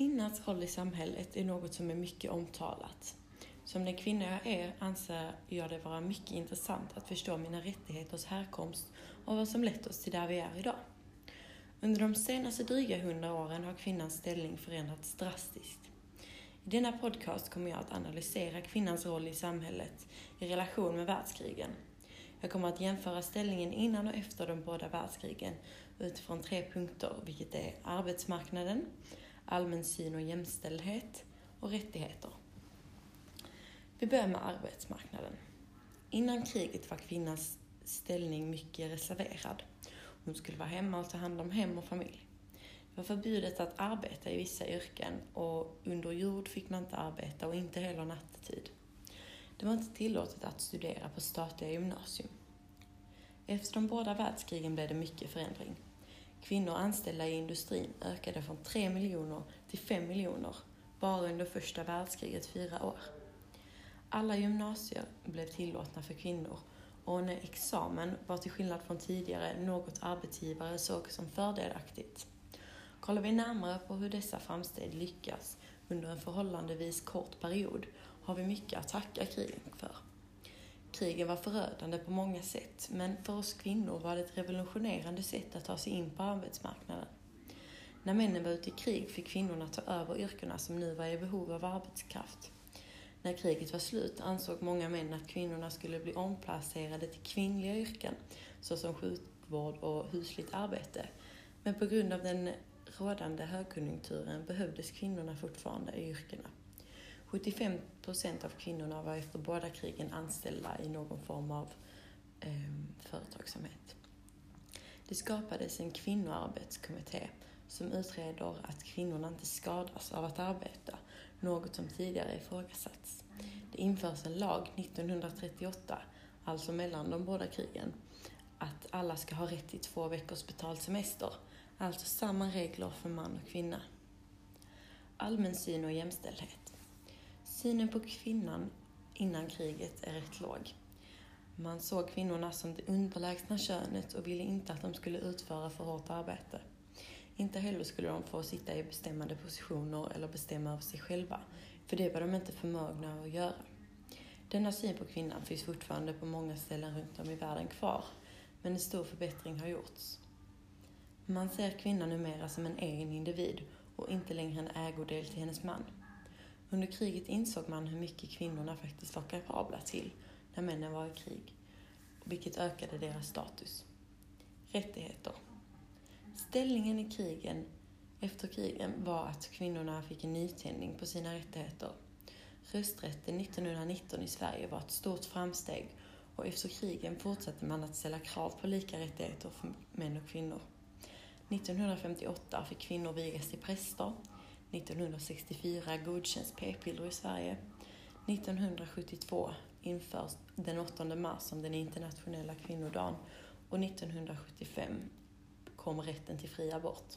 Kvinnans roll i samhället är något som är mycket omtalat. Som den kvinna jag är anser jag det vara mycket intressant att förstå mina rättigheters härkomst och vad som lett oss till där vi är idag. Under de senaste dryga hundra åren har kvinnans ställning förändrats drastiskt. I denna podcast kommer jag att analysera kvinnans roll i samhället i relation med världskrigen. Jag kommer att jämföra ställningen innan och efter de båda världskrigen utifrån tre punkter, vilket är arbetsmarknaden, allmän syn och jämställdhet och rättigheter. Vi börjar med arbetsmarknaden. Innan kriget var kvinnans ställning mycket reserverad. Hon skulle vara hemma och ta hand om hem och familj. Det var förbjudet att arbeta i vissa yrken och under jord fick man inte arbeta och inte heller nattetid. Det var inte tillåtet att studera på statliga gymnasium. Efter de båda världskrigen blev det mycket förändring. Kvinnor anställda i industrin ökade från 3 miljoner till 5 miljoner bara under första världskrigets fyra år. Alla gymnasier blev tillåtna för kvinnor och en examen var till skillnad från tidigare något arbetsgivare såg som fördelaktigt. Kollar vi närmare på hur dessa framsteg lyckas under en förhållandevis kort period har vi mycket att tacka krigen för. Krigen var förödande på många sätt, men för oss kvinnor var det ett revolutionerande sätt att ta sig in på arbetsmarknaden. När männen var ute i krig fick kvinnorna ta över yrkena som nu var i behov av arbetskraft. När kriget var slut ansåg många män att kvinnorna skulle bli omplacerade till kvinnliga yrken såsom sjukvård och husligt arbete. Men på grund av den rådande högkonjunkturen behövdes kvinnorna fortfarande i yrkena. 75 procent av kvinnorna var efter båda krigen anställda i någon form av eh, företagsamhet. Det skapades en kvinnoarbetskommitté som utreder att kvinnorna inte skadas av att arbeta, något som tidigare ifrågasatts. Det införs en lag 1938, alltså mellan de båda krigen, att alla ska ha rätt till två veckors betald semester, alltså samma regler för man och kvinna. Allmän syn och jämställdhet. Synen på kvinnan innan kriget är rätt låg. Man såg kvinnorna som det underlägsna könet och ville inte att de skulle utföra för hårt arbete. Inte heller skulle de få sitta i bestämmande positioner eller bestämma över sig själva, för det var de inte förmögna att göra. Denna syn på kvinnan finns fortfarande på många ställen runt om i världen kvar, men en stor förbättring har gjorts. Man ser kvinnan numera som en egen individ och inte längre en ägodel till hennes man. Under kriget insåg man hur mycket kvinnorna faktiskt var kapabla till när männen var i krig, vilket ökade deras status. Rättigheter. Ställningen i krigen efter krigen var att kvinnorna fick en nytändning på sina rättigheter. Rösträtten 1919 i Sverige var ett stort framsteg och efter krigen fortsatte man att ställa krav på lika rättigheter för män och kvinnor. 1958 fick kvinnor vigas till präster. 1964 godkänns p-piller i Sverige. 1972 införs den 8 mars som den internationella kvinnodagen och 1975 kom rätten till fri abort.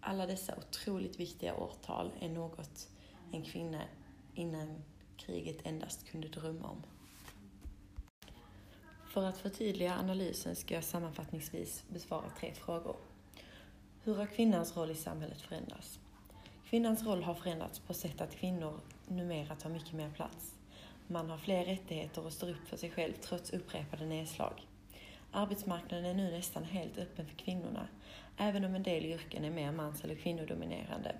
Alla dessa otroligt viktiga årtal är något en kvinna innan kriget endast kunde drömma om. För att förtydliga analysen ska jag sammanfattningsvis besvara tre frågor. Hur har kvinnans roll i samhället förändrats? Kvinnans roll har förändrats på sätt att kvinnor numera tar mycket mer plats. Man har fler rättigheter och står upp för sig själv trots upprepade nedslag. Arbetsmarknaden är nu nästan helt öppen för kvinnorna, även om en del yrken är mer mans eller kvinnodominerande,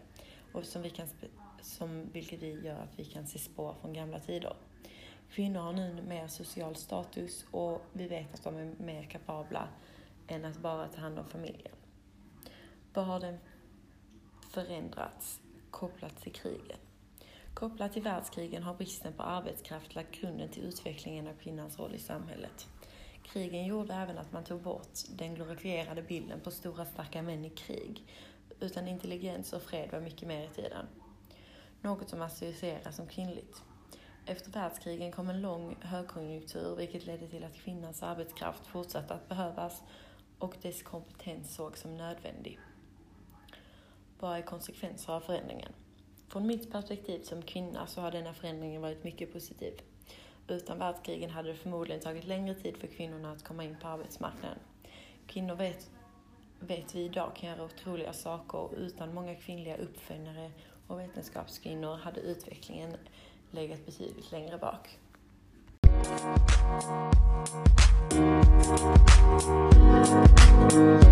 och som vi kan, som, vilket vi gör att vi kan se spår från gamla tider. Kvinnor har nu mer social status och vi vet att de är mer kapabla än att bara ta hand om familjen. Vad har den förändrats kopplat till krigen? Kopplat till världskrigen har bristen på arbetskraft lagt grunden till utvecklingen av kvinnans roll i samhället. Krigen gjorde även att man tog bort den glorifierade bilden på stora starka män i krig, utan intelligens och fred var mycket mer i tiden. Något som associeras som kvinnligt. Efter världskrigen kom en lång högkonjunktur vilket ledde till att kvinnans arbetskraft fortsatte att behövas och dess kompetens sågs som nödvändig. Vad är konsekvenser av förändringen? Från mitt perspektiv som kvinna så har denna förändringen varit mycket positiv. Utan världskrigen hade det förmodligen tagit längre tid för kvinnorna att komma in på arbetsmarknaden. Kvinnor vet, vet vi idag kan göra otroliga saker och utan många kvinnliga uppfinnare och vetenskapskvinnor hade utvecklingen legat betydligt längre bak. Thank.